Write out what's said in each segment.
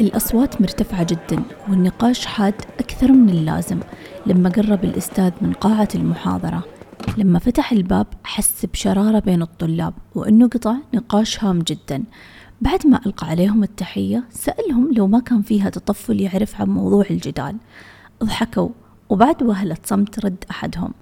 الأصوات مرتفعة جدا والنقاش حاد أكثر من اللازم. لما قرب الأستاذ من قاعة المحاضرة لما فتح الباب حس بشرارة بين الطلاب وأنه قطع نقاش هام جدا. بعد ما ألقى عليهم التحية سألهم لو ما كان فيها تطفل يعرف عن موضوع الجدال. ضحكوا وبعد وهلة صمت رد أحدهم.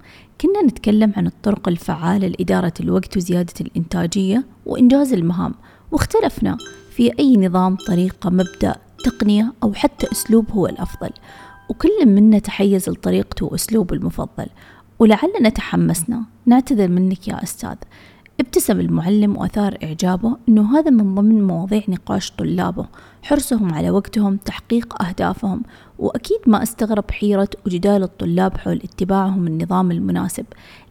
كنا نتكلم عن الطرق الفعالة لإدارة الوقت وزيادة الإنتاجية وإنجاز المهام واختلفنا في أي نظام طريقة مبدأ تقنية أو حتى أسلوب هو الأفضل وكل منا تحيز لطريقته وأسلوبه المفضل ولعلنا تحمسنا نعتذر منك يا أستاذ. ابتسم المعلم وأثار إعجابه أنه هذا من ضمن مواضيع نقاش طلابه. حرصهم على وقتهم تحقيق أهدافهم وأكيد ما أستغرب حيرة وجدال الطلاب حول اتباعهم النظام المناسب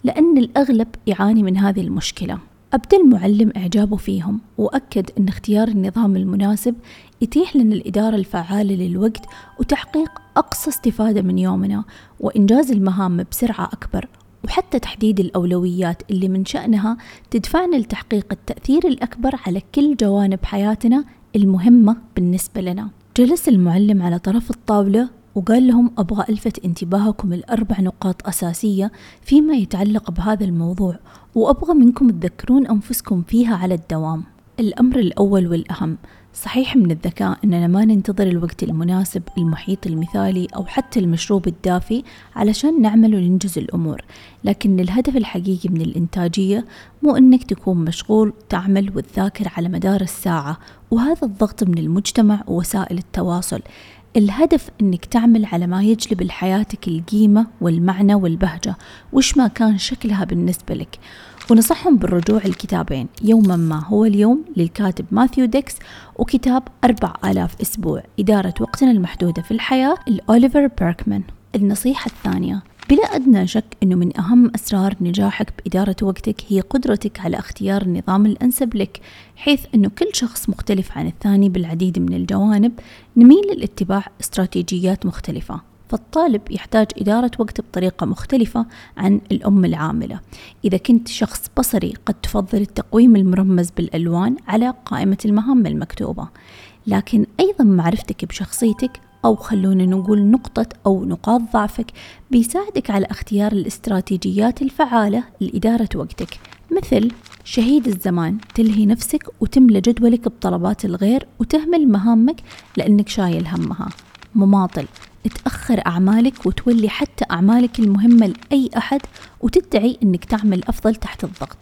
لأن الأغلب يعاني من هذه المشكلة. أبدى المعلم إعجابه فيهم وأكد أن اختيار النظام المناسب يتيح لنا الإدارة الفعالة للوقت وتحقيق أقصى استفادة من يومنا وإنجاز المهام بسرعة أكبر وحتى تحديد الأولويات اللي من شأنها تدفعنا لتحقيق التأثير الأكبر على كل جوانب حياتنا المهمة بالنسبة لنا. جلس المعلم على طرف الطاولة وقال لهم أبغى ألفت انتباهكم الأربع نقاط أساسية فيما يتعلق بهذا الموضوع وأبغى منكم تذكرون أنفسكم فيها على الدوام. الأمر الأول والأهم صحيح من الذكاء أننا ما ننتظر الوقت المناسب المحيط المثالي أو حتى المشروب الدافي علشان نعمل وننجز الأمور لكن الهدف الحقيقي من الإنتاجية مو أنك تكون مشغول تعمل وتذاكر على مدار الساعة وهذا الضغط من المجتمع ووسائل التواصل. الهدف إنك تعمل على ما يجلب لحياتك القيمة والمعنى والبهجة وش ما كان شكلها بالنسبة لك. ونصحهم بالرجوع الكتابين يوما ما هو اليوم للكاتب ماثيو ديكس وكتاب أربع آلاف أسبوع إدارة وقتنا المحدودة في الحياة لأوليفر بيركمان. النصيحة الثانية بلا أدنى شك أنه من أهم أسرار نجاحك بإدارة وقتك هي قدرتك على اختيار النظام الأنسب لك حيث أنه كل شخص مختلف عن الثاني بالعديد من الجوانب نميل لاتباع استراتيجيات مختلفة فالطالب يحتاج إدارة وقت بطريقة مختلفة عن الأم العاملة. إذا كنت شخص بصري قد تفضل التقويم المرمز بالألوان على قائمة المهام المكتوبة لكن أيضا معرفتك بشخصيتك أو خلونا نقول نقطة أو نقاط ضعفك بيساعدك على اختيار الاستراتيجيات الفعالة لإدارة وقتك. مثل شهيد الزمان تلهي نفسك وتملى جدولك بطلبات الغير وتهمل مهامك لأنك شايل همها. مماطل تأخر أعمالك وتولي حتى أعمالك المهمة لأي أحد وتدعي أنك تعمل أفضل تحت الضغط.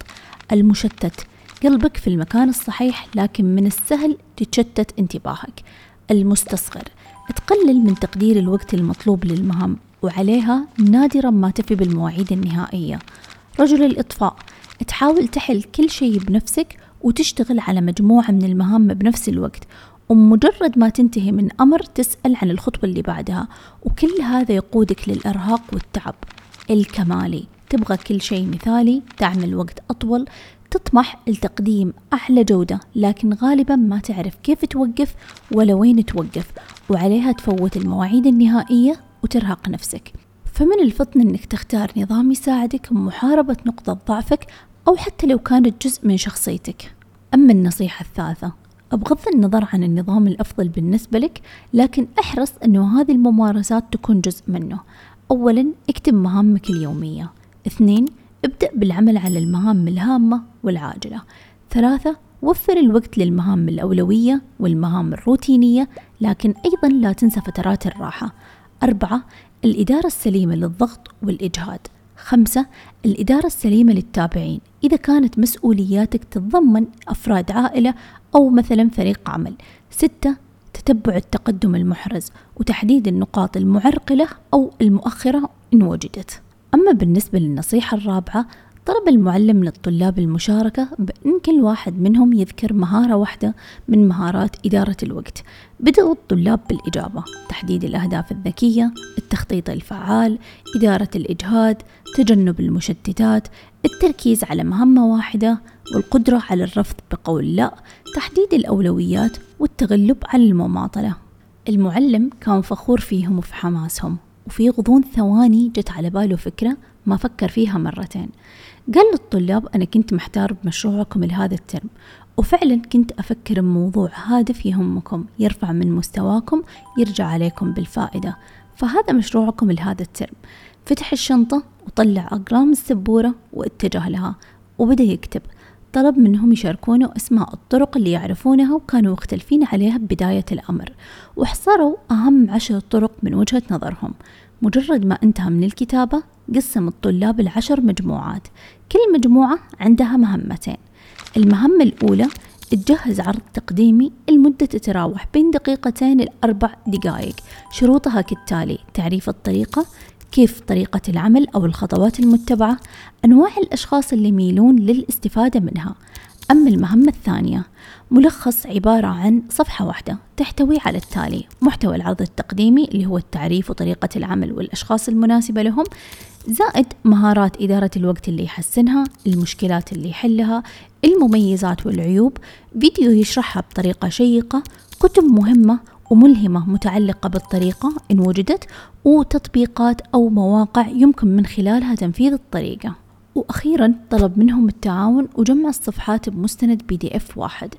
المشتت قلبك في المكان الصحيح لكن من السهل تتشتت انتباهك. المستصغر تقلل من تقدير الوقت المطلوب للمهام وعليها نادرا ما تفي بالمواعيد النهائية. رجل الإطفاء تحاول تحل كل شيء بنفسك وتشتغل على مجموعة من المهام بنفس الوقت ومجرد ما تنتهي من أمر تسأل عن الخطوة اللي بعدها وكل هذا يقودك للإرهاق والتعب الكمالي. تبغى كل شيء مثالي تعمل وقت أطول تطمح لتقديم أعلى جودة لكن غالبا ما تعرف كيف توقف ولا وين توقف وعليها تفوت المواعيد النهائية وترهق نفسك. فمن الفطن أنك تختار نظام يساعدك بمحاربة نقطة ضعفك أو حتى لو كانت جزء من شخصيتك. أما النصيحة الثالثة بغض النظر عن النظام الأفضل بالنسبة لك لكن أحرص أنه هذه الممارسات تكون جزء منه. أولا اكتب مهامك اليومية. اثنين ابدأ بالعمل على المهام الهامة والعاجلة. ثلاثة وفر الوقت للمهام الأولوية والمهام الروتينية لكن أيضا لا تنسى فترات الراحة. أربعة الإدارة السليمة للضغط والإجهاد. خمسة الإدارة السليمة للتابعين. إذا كانت مسؤولياتك تتضمن أفراد عائلة أو مثلا فريق عمل. ستة تتبع التقدم المحرز وتحديد النقاط المعرقلة أو المؤخرة إن وجدت. أما بالنسبة للنصيحة الرابعة طلب المعلم للطلاب المشاركة بأن كل واحد منهم يذكر مهارة واحدة من مهارات إدارة الوقت. بدأوا الطلاب بالإجابة تحديد الأهداف الذكية التخطيط الفعال إدارة الإجهاد تجنب المشتتات التركيز على مهمة واحدة والقدرة على الرفض بقول لا تحديد الأولويات والتغلب على المماطلة. المعلم كان فخور فيهم وفي حماسهم. وفي غضون ثواني جت على باله فكرة ما فكر فيها مرتين. قال للطلاب أنا كنت محتار بمشروعكم لهذا الترم وفعلا كنت أفكر بموضوع هادف يهمكم يرفع من مستواكم يرجع عليكم بالفائدة. فهذا مشروعكم لهذا الترم. فتح الشنطة وطلع أقلام السبورة واتجه لها وبدأ يكتب. طلب منهم يشاركونه أسماء الطرق اللي يعرفونها وكانوا مختلفين عليها ببداية الأمر وحصروا أهم عشر طرق من وجهة نظرهم. مجرد ما انتهى من الكتابة قسم الطلاب العشر مجموعات. كل مجموعة عندها مهمتين. المهمة الأولى تجهز عرض تقديمي المدة تتراوح بين دقيقتين لأربع دقائق. شروطها كالتالي تعريف الطريقة كيف طريقة العمل أو الخطوات المتبعة أنواع الأشخاص اللي يميلون للاستفادة منها. أما المهمة الثانية ملخص عبارة عن صفحة واحدة تحتوي على التالي محتوى العرض التقديمي اللي هو التعريف وطريقة العمل والأشخاص المناسبة لهم زائد مهارات إدارة الوقت اللي يحسنها المشكلات اللي يحلها المميزات والعيوب. فيديو يشرحها بطريقة شيقة كتب مهمة وملهمة متعلقة بالطريقة إن وجدت وتطبيقات أو مواقع يمكن من خلالها تنفيذ الطريقة. وأخيرا طلب منهم التعاون وجمع الصفحات بمستند بي دي اف واحد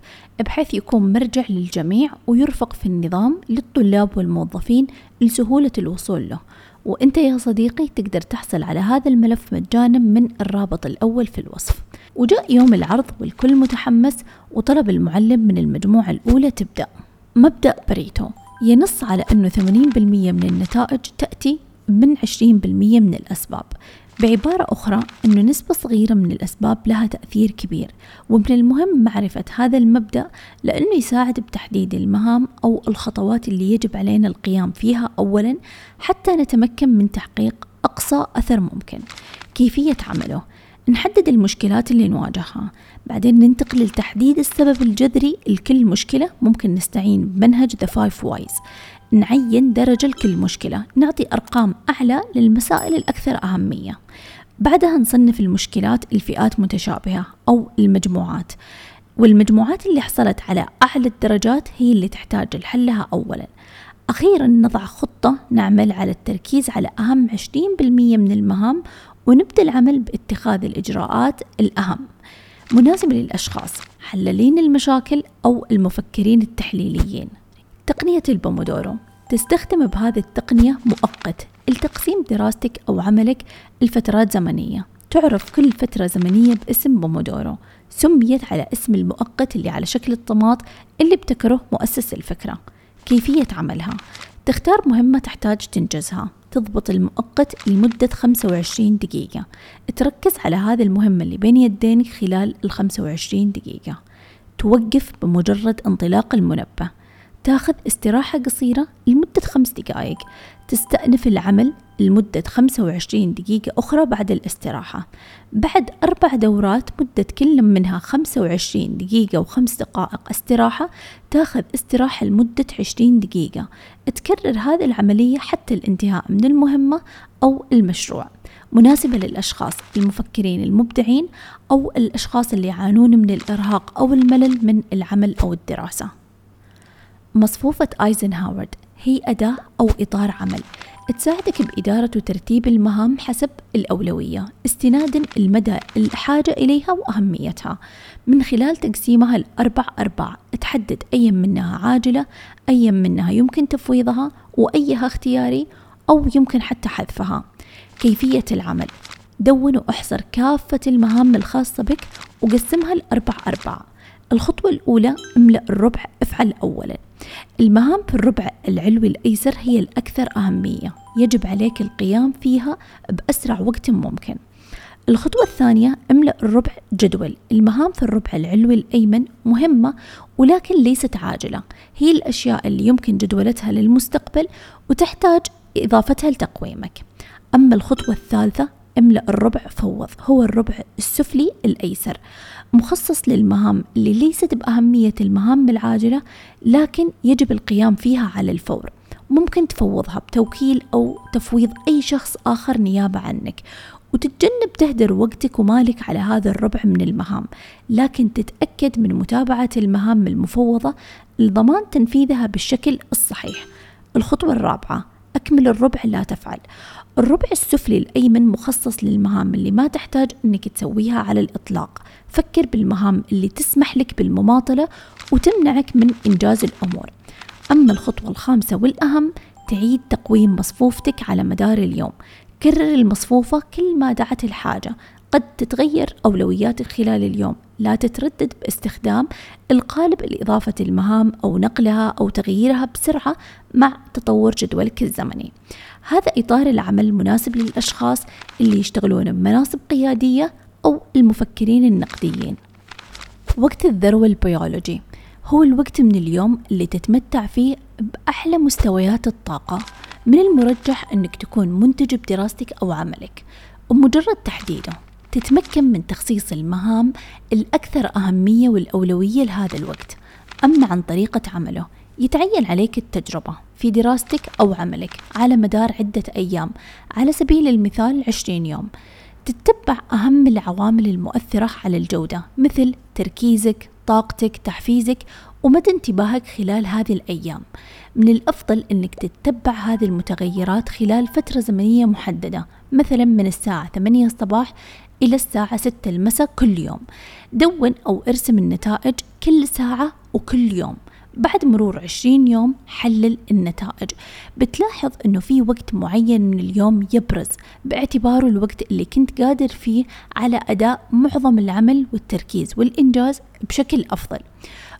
بحيث يكون مرجع للجميع ويرفق في النظام للطلاب والموظفين لسهولة الوصول له. وإنت يا صديقي تقدر تحصل على هذا الملف مجانا من الرابط الأول في الوصف. وجاء يوم العرض والكل متحمس وطلب المعلم من المجموعة الأولى تبدأ. مبدأ بريتو ينص على أنه 80% من النتائج تأتي من 20% من الأسباب. بعبارة أخرى أنه نسبة صغيرة من الأسباب لها تأثير كبير. ومن المهم معرفة هذا المبدأ لأنه يساعد بتحديد المهام أو الخطوات اللي يجب علينا القيام فيها أولا حتى نتمكن من تحقيق أقصى أثر ممكن. كيفية عمله؟ نحدد المشكلات اللي نواجهها. بعدين ننتقل لتحديد السبب الجذري لكل مشكلة. ممكن نستعين بمنهج The Five Whys. نعين درجة لكل مشكلة. نعطي أرقام أعلى للمسائل الأكثر أهمية. بعدها نصنف المشكلات لفئات متشابهة أو المجموعات. والمجموعات اللي حصلت على أعلى الدرجات هي اللي تحتاج لحلها أولا. أخيرا نضع خطة نعمل على التركيز على أهم 20% من المهام ونبدأ العمل باتخاذ الإجراءات الأهم. مناسبة للأشخاص حلالين المشاكل أو المفكرين التحليليين. تقنية البومودورو. تستخدم بهذه التقنية مؤقت لتقسيم دراستك أو عملك لفترات زمنية. تعرف كل فترة زمنية باسم بومودورو. سميت على اسم المؤقت اللي على شكل الطماط اللي ابتكره مؤسس الفكرة. كيفية عملها. تختار مهمة تحتاج تنجزها. تضبط المؤقت لمدة 25 دقيقة. تركز على هذه المهمة اللي بين يدينك خلال ال 25 دقيقة. توقف بمجرد انطلاق المنبه. تاخذ استراحة قصيرة لمدة خمس دقائق. تستأنف العمل لمدة 25 دقيقة أخرى بعد الاستراحة. بعد أربع دورات مدة كل منها 25 دقيقة وخمس دقائق استراحة تاخذ استراحة لمدة 20 دقيقة. تكرر هذه العملية حتى الانتهاء من المهمة أو المشروع. مناسبة للأشخاص المفكرين المبدعين أو الأشخاص اللي يعانون من الإرهاق أو الملل من العمل أو الدراسة. مصفوفة آيزنهاورد هي أداة أو إطار عمل. تساعدك بإدارة وترتيب المهام حسب الأولوية استنادا المدى الحاجة إليها وأهميتها. من خلال تقسيمها الأربع أرباع تحدد أي منها عاجلة أي منها يمكن تفويضها وأيها اختياري أو يمكن حتى حذفها. كيفية العمل؟ دون وأحصر كافة المهام الخاصة بك وقسمها لأربع أرباع. الخطوة الأولى املأ الربع افعل أولا. المهام في الربع العلوي الأيسر هي الأكثر أهمية. يجب عليك القيام فيها بأسرع وقت ممكن. الخطوة الثانية املأ الربع جدول. المهام في الربع العلوي الأيمن مهمة ولكن ليست عاجلة. هي الأشياء اللي يمكن جدولتها للمستقبل وتحتاج إضافتها لتقويمك. أما الخطوة الثالثة املأ الربع فوض. هو الربع السفلي الأيسر. مخصص للمهام اللي ليست بأهمية المهام العاجلة لكن يجب القيام فيها على الفور. ممكن تفوضها بتوكيل أو تفويض أي شخص آخر نيابة عنك. وتتجنب تهدر وقتك ومالك على هذا الربع من المهام. لكن تتأكد من متابعة المهام المفوضة لضمان تنفيذها بالشكل الصحيح. الخطوة الرابعة أكمل الربع لا تفعل. الربع السفلي الأيمن مخصص للمهام اللي ما تحتاج أنك تسويها على الإطلاق. فكر بالمهام اللي تسمح لك بالمماطلة وتمنعك من إنجاز الأمور. أما الخطوة الخامسة والأهم تعيد تقويم مصفوفتك على مدار اليوم. كرر المصفوفة كل ما دعت الحاجة. قد تتغير أولوياتك خلال اليوم. لا تتردد باستخدام القالب لإضافة المهام أو نقلها أو تغييرها بسرعة مع تطور جدولك الزمني. هذا إطار العمل المناسب للأشخاص اللي يشتغلون بمناصب قيادية أو المفكرين النقديين. وقت الذروة البيولوجي. هو الوقت من اليوم اللي تتمتع فيه بأحلى مستويات الطاقة من المرجح أنك تكون منتج بدراستك أو عملك ومجرد تحديده. تتمكن من تخصيص المهام الأكثر أهمية والأولوية لهذا الوقت أما عن طريقة عمله. يتعين عليك التجربة في دراستك أو عملك على مدار عدة أيام على سبيل المثال 20 يوم. تتبع أهم العوامل المؤثرة على الجودة مثل تركيزك طاقتك تحفيزك ومدى انتباهك خلال هذه الأيام. من الأفضل أنك تتبع هذه المتغيرات خلال فترة زمنية محددة مثلا من الساعة 8 الصباح إلى الساعة 6 المساء كل يوم. دون أو ارسم النتائج كل ساعة وكل يوم. بعد مرور عشرين يوم حلل النتائج. بتلاحظ أنه في وقت معين من اليوم يبرز باعتباره الوقت اللي كنت قادر فيه على أداء معظم العمل والتركيز والإنجاز بشكل أفضل.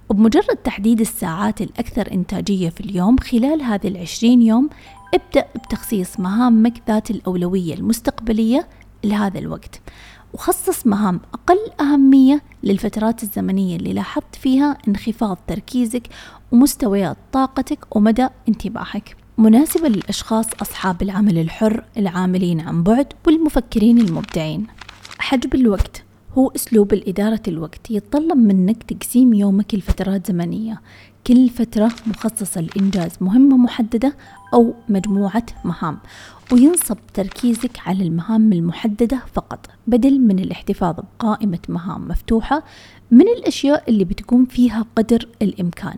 وبمجرد تحديد الساعات الأكثر إنتاجية في اليوم خلال هذه العشرين يوم ابدأ بتخصيص مهامك ذات الأولوية المستقبلية لهذا الوقت. وخصص مهام أقل أهمية للفترات الزمنية اللي لاحظت فيها انخفاض تركيزك ومستويات طاقتك ومدى انتباهك. مناسبة للأشخاص أصحاب العمل الحر العاملين عن بعد والمفكرين المبدعين. حجب الوقت. هو أسلوب الإدارة الوقت يتطلب منك تقسيم يومك لفترات زمنية. كل فترة مخصصة لإنجاز مهمة محددة أو مجموعة مهام وينصب تركيزك على المهام المحددة فقط بدل من الاحتفاظ بقائمة مهام مفتوحة من الأشياء اللي بتكون فيها قدر الإمكان.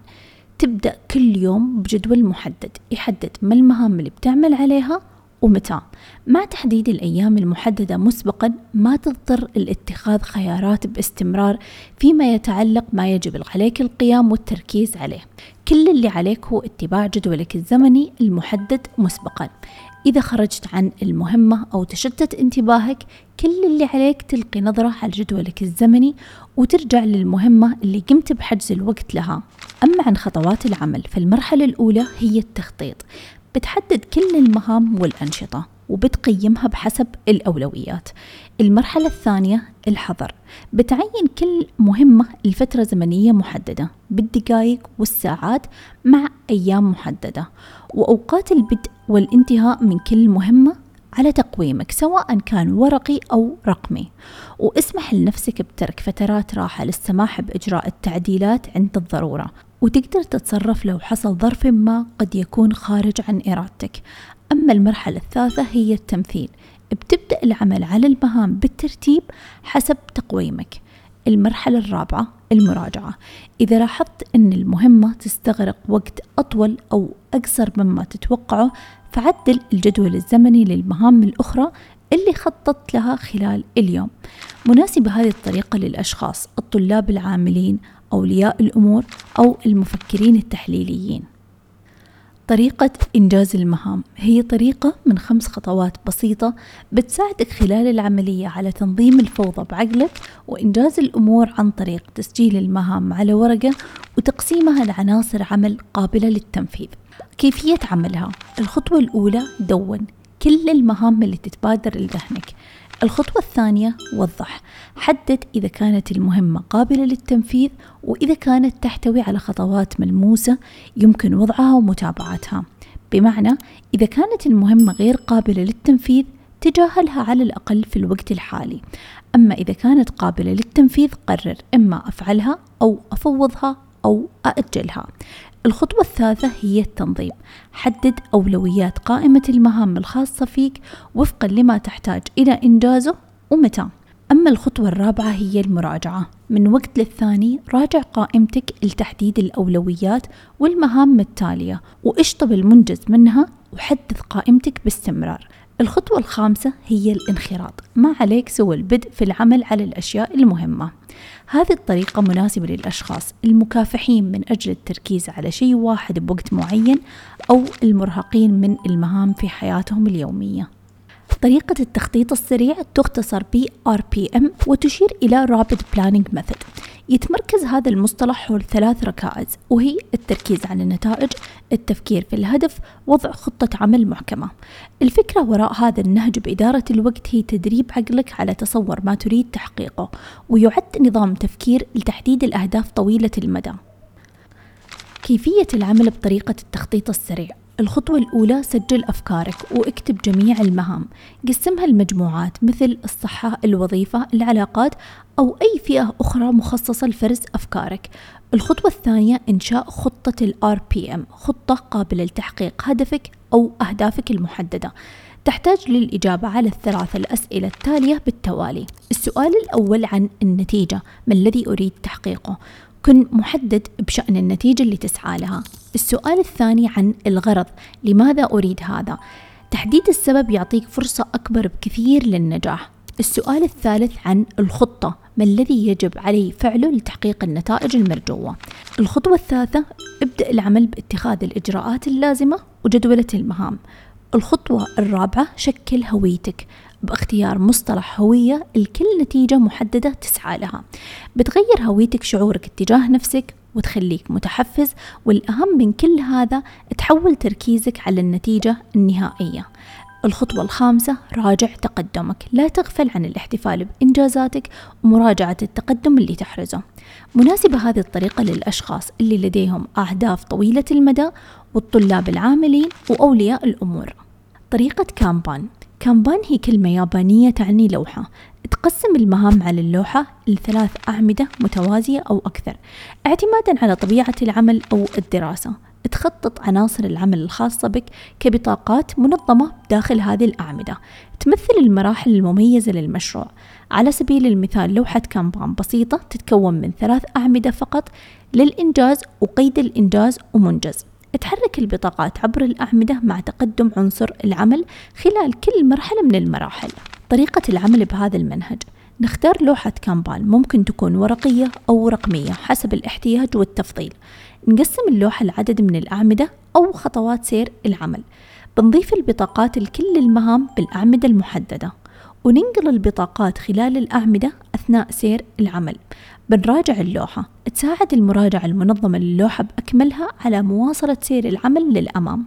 تبدأ كل يوم بجدول محدد يحدد ما المهام اللي بتعمل عليها ومتى؟ مع تحديد الأيام المحددة مسبقا ما تضطر الاتخاذ خيارات باستمرار فيما يتعلق ما يجب عليك القيام والتركيز عليه. كل اللي عليك هو اتباع جدولك الزمني المحدد مسبقا. إذا خرجت عن المهمة أو تشتت انتباهك كل اللي عليك تلقي نظرة على جدولك الزمني وترجع للمهمة اللي قمت بحجز الوقت لها. أما عن خطوات العمل فالمرحلة الأولى هي التخطيط. بتحدد كل المهام والأنشطة وبتقيمها بحسب الأولويات. المرحلة الثانية الحظر. بتعين كل مهمة لفترة زمنية محددة بالدقائق والساعات مع أيام محددة. وأوقات البدء والانتهاء من كل مهمة على تقويمك سواء كان ورقي أو رقمي. واسمح لنفسك بترك فترات راحة للسماح بإجراء التعديلات عند الضرورة. وتقدر تتصرف لو حصل ظرف ما قد يكون خارج عن إرادتك. أما المرحلة الثالثة هي التمثيل. بتبدأ العمل على المهام بالترتيب حسب تقويمك. المرحلة الرابعة المراجعة. إذا لاحظت أن المهمة تستغرق وقت أطول أو أقصر مما تتوقعه فعدل الجدول الزمني للمهام الأخرى اللي خططت لها خلال اليوم. مناسبة هذه الطريقة للأشخاص الطلاب العاملين أولياء الأمور أو المفكرين التحليليين. طريقة إنجاز المهام. هي طريقة من خمس خطوات بسيطة بتساعدك خلال العملية على تنظيم الفوضى بعقلك وإنجاز الأمور عن طريق تسجيل المهام على ورقة وتقسيمها لعناصر عمل قابلة للتنفيذ. كيفية عملها؟ الخطوة الأولى دون كل المهام اللي تتبادر لذهنك. الخطوة الثانية وضح. حدد إذا كانت المهمة قابلة للتنفيذ وإذا كانت تحتوي على خطوات ملموسة يمكن وضعها ومتابعتها. بمعنى إذا كانت المهمة غير قابلة للتنفيذ تجاهلها على الأقل في الوقت الحالي. أما إذا كانت قابلة للتنفيذ قرر إما أفعلها أو أفوضها أو أأجلها. الخطوة الثالثة هي التنظيم. حدد أولويات قائمة المهام الخاصة فيك وفقا لما تحتاج إلى إنجازه ومتى. أما الخطوة الرابعة هي المراجعة. من وقت للثاني راجع قائمتك لتحديد الأولويات والمهام التالية واشطب المنجز منها وحدث قائمتك باستمرار. الخطوة الخامسة هي الانخراط. ما عليك سوى البدء في العمل على الأشياء المهمة. هذه الطريقة مناسبة للأشخاص المكافحين من أجل التركيز على شيء واحد بوقت معين أو المرهقين من المهام في حياتهم اليومية. طريقة التخطيط السريع تختصر ب RPM وتشير إلى Rapid Planning Method. يتمركز هذا المصطلح حول ثلاث ركائز وهي التركيز على النتائج التفكير في الهدف وضع خطة عمل محكمة. الفكرة وراء هذا النهج بإدارة الوقت هي تدريب عقلك على تصور ما تريد تحقيقه ويعد نظام تفكير لتحديد الأهداف طويلة المدى. كيفية العمل بطريقة التخطيط السريع. الخطوة الأولى سجل أفكارك واكتب جميع المهام. قسمها لمجموعات مثل الصحة الوظيفة العلاقات أو أي فئة أخرى مخصصة لفرز أفكارك. الخطوة الثانية إنشاء خطة ال RPM خطة قابلة لتحقيق هدفك أو أهدافك المحددة. تحتاج للإجابة على الثلاث الأسئلة التالية بالتوالي. السؤال الأول عن النتيجة ما الذي أريد تحقيقه؟ كن محدد بشأن النتيجة اللي تسعى لها. السؤال الثاني عن الغرض. لماذا أريد هذا؟ تحديد السبب يعطيك فرصة أكبر بكثير للنجاح. السؤال الثالث عن الخطة. ما الذي يجب علي فعله لتحقيق النتائج المرجوة؟ الخطوة الثالثة ابدأ العمل باتخاذ الإجراءات اللازمة وجدولة المهام. الخطوة الرابعة شكل هويتك. باختيار مصطلح هوية لكل نتيجة محددة تسعى لها. بتغير هويتك شعورك اتجاه نفسك وتخليك متحفز والأهم من كل هذا تحول تركيزك على النتيجة النهائية. الخطوة الخامسة راجع تقدمك. لا تغفل عن الاحتفال بإنجازاتك ومراجعة التقدم اللي تحرزه. مناسبة هذه الطريقة للأشخاص اللي لديهم أهداف طويلة المدى والطلاب العاملين وأولياء الأمور. طريقة كامبان. كامبان هي كلمة يابانية تعني لوحة؟ تقسم المهام على اللوحة لثلاث أعمدة متوازية أو أكثر اعتمادا على طبيعة العمل أو الدراسة. تخطط عناصر العمل الخاصة بك كبطاقات منظمة داخل هذه الأعمدة. تمثل المراحل المميزة للمشروع. على سبيل المثال لوحة كامبان بسيطة تتكون من ثلاث أعمدة فقط للإنجاز وقيد الإنجاز ومنجز. تحرك البطاقات عبر الأعمدة مع تقدم عنصر العمل خلال كل مرحلة من المراحل. طريقة العمل بهذا المنهج نختار لوحة كامبان ممكن تكون ورقية أو رقمية حسب الاحتياج والتفضيل. نقسم اللوحة لعدد من الأعمدة أو خطوات سير العمل. بنضيف البطاقات لكل المهام بالأعمدة المحددة وننقل البطاقات خلال الأعمدة أثناء سير العمل. بنراجع اللوحة. تساعد المراجعة المنظمة للوحة بأكملها على مواصلة سير العمل للأمام.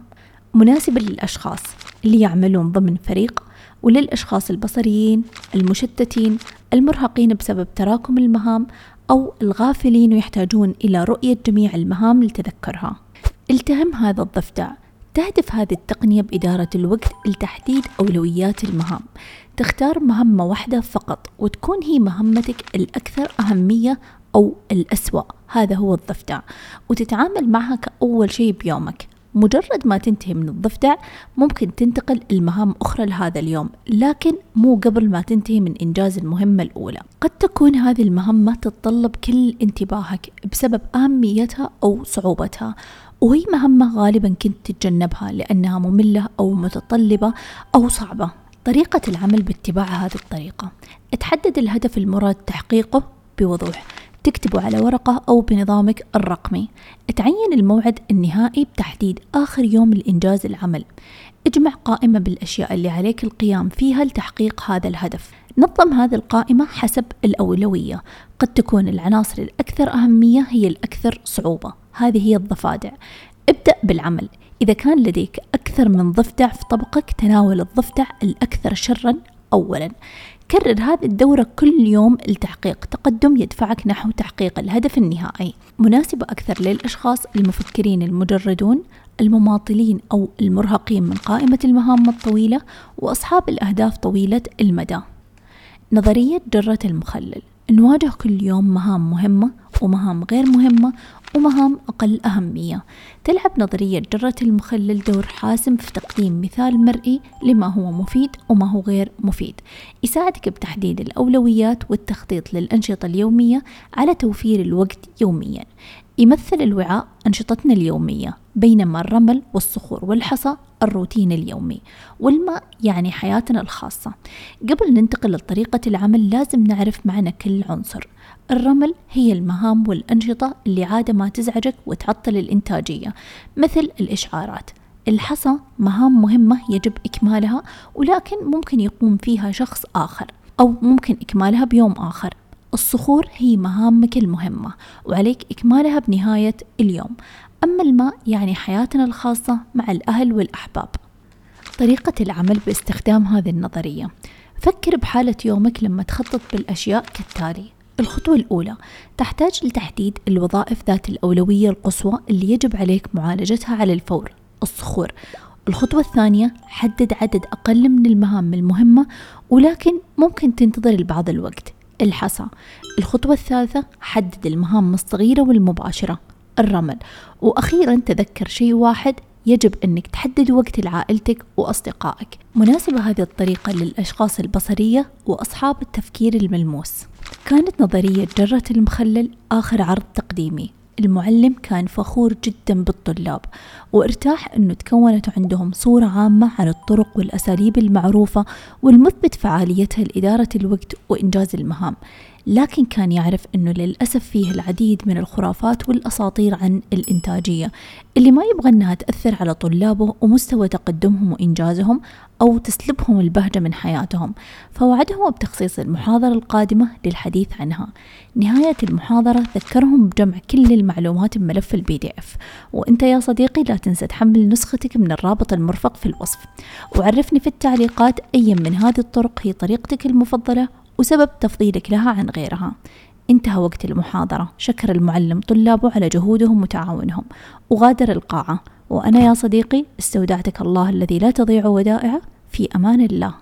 مناسبة للأشخاص اللي يعملون ضمن فريق وللأشخاص البصريين المشتتين المرهقين بسبب تراكم المهام أو الغافلين ويحتاجون إلى رؤية جميع المهام لتذكرها. التهم هذا الضفدع. تهدف هذه التقنية بإدارة الوقت لتحديد أولويات المهام. تختار مهمة واحدة فقط وتكون هي مهمتك الأكثر أهمية أو الأسوأ. هذا هو الضفدع. وتتعامل معها كأول شيء بيومك. مجرد ما تنتهي من الضفدع ممكن تنتقل المهام أخرى لهذا اليوم لكن مو قبل ما تنتهي من إنجاز المهمة الأولى. قد تكون هذه المهمة تتطلب كل انتباهك بسبب أهميتها أو صعوبتها وهي مهمة غالبا كنت تتجنبها لأنها مملة أو متطلبة أو صعبة. طريقة العمل باتباع هذه الطريقة. تحدد الهدف المراد تحقيقه بوضوح. تكتبه على ورقة أو بنظامك الرقمي. تعين الموعد النهائي بتحديد آخر يوم لإنجاز العمل. اجمع قائمة بالأشياء اللي عليك القيام فيها لتحقيق هذا الهدف. نظم هذه القائمة حسب الأولوية. قد تكون العناصر الأكثر أهمية هي الأكثر صعوبة. هذه هي الضفادع. ابدأ بالعمل. إذا كان لديك أكثر من ضفدع في طبقك تناول الضفدع الأكثر شرا أولا. كرر هذه الدورة كل يوم لتحقيق تقدم يدفعك نحو تحقيق الهدف النهائي. مناسبة أكثر للأشخاص المفكرين المجردون المماطلين أو المرهقين من قائمة المهام الطويلة وأصحاب الأهداف طويلة المدى. نظرية جرة المخلل. نواجه كل يوم مهام مهمة ومهام غير مهمة ومهام أقل أهمية. تلعب نظرية جرة المخلل دور حاسم في تقديم مثال مرئي لما هو مفيد وما هو غير مفيد. يساعدك بتحديد الأولويات والتخطيط للأنشطة اليومية على توفير الوقت يوميا. يمثل الوعاء أنشطتنا اليومية بينما الرمل والصخور والحصى الروتين اليومي والماء يعني حياتنا الخاصة. قبل ننتقل لطريقة العمل لازم نعرف معنى كل عنصر. الرمل هي المهام والأنشطة اللي عادة ما تزعجك وتعطل الإنتاجية مثل الإشعارات. الحصى مهام مهمة يجب إكمالها ولكن ممكن يقوم فيها شخص آخر أو ممكن إكمالها بيوم آخر. الصخور هي مهامك المهمة وعليك إكمالها بنهاية اليوم. أما الماء يعني حياتنا الخاصة مع الأهل والأحباب. طريقة العمل باستخدام هذه النظرية. فكر بحالة يومك لما تخطط بالأشياء كالتالي. الخطوة الأولى تحتاج لتحديد الوظائف ذات الأولوية القصوى اللي يجب عليك معالجتها على الفور الصخور. الخطوة الثانية حدد عدد أقل من المهام المهمة ولكن ممكن تنتظر لبعض الوقت. الحصى. الخطوة الثالثة حدد المهام الصغيرة والمباشرة. الرمل. وأخيرا تذكر شيء واحد يجب أنك تحدد وقت لعائلتك وأصدقائك. مناسبة هذه الطريقة للأشخاص البصرية وأصحاب التفكير الملموس. كانت نظرية جرة المخلل آخر عرض تقديمي. المعلم كان فخور جدا بالطلاب وارتاح أنه تكونت عندهم صورة عامة عن الطرق والأساليب المعروفة والمثبت فعاليتها لإدارة الوقت وإنجاز المهام. لكن كان يعرف أنه للأسف فيه العديد من الخرافات والأساطير عن الإنتاجية اللي ما يبغى أنها تأثر على طلابه ومستوى تقدمهم وإنجازهم أو تسلبهم البهجة من حياتهم. فوعدهم بتخصيص المحاضرة القادمة للحديث عنها. نهاية المحاضرة ذكرهم بجمع كل المعلومات بملف ال PDF وإنت يا صديقي لا تنسى تحمل نسختك من الرابط المرفق في الوصف. وعرفني في التعليقات أي من هذه الطرق هي طريقتك المفضلة وسبب تفضيلك لها عن غيرها. انتهى وقت المحاضرة. شكر المعلم. طلابه على جهودهم وتعاونهم. وغادر القاعة. وأنا يا صديقي استودعتك الله الذي لا تضيع ودائعه. في أمان الله.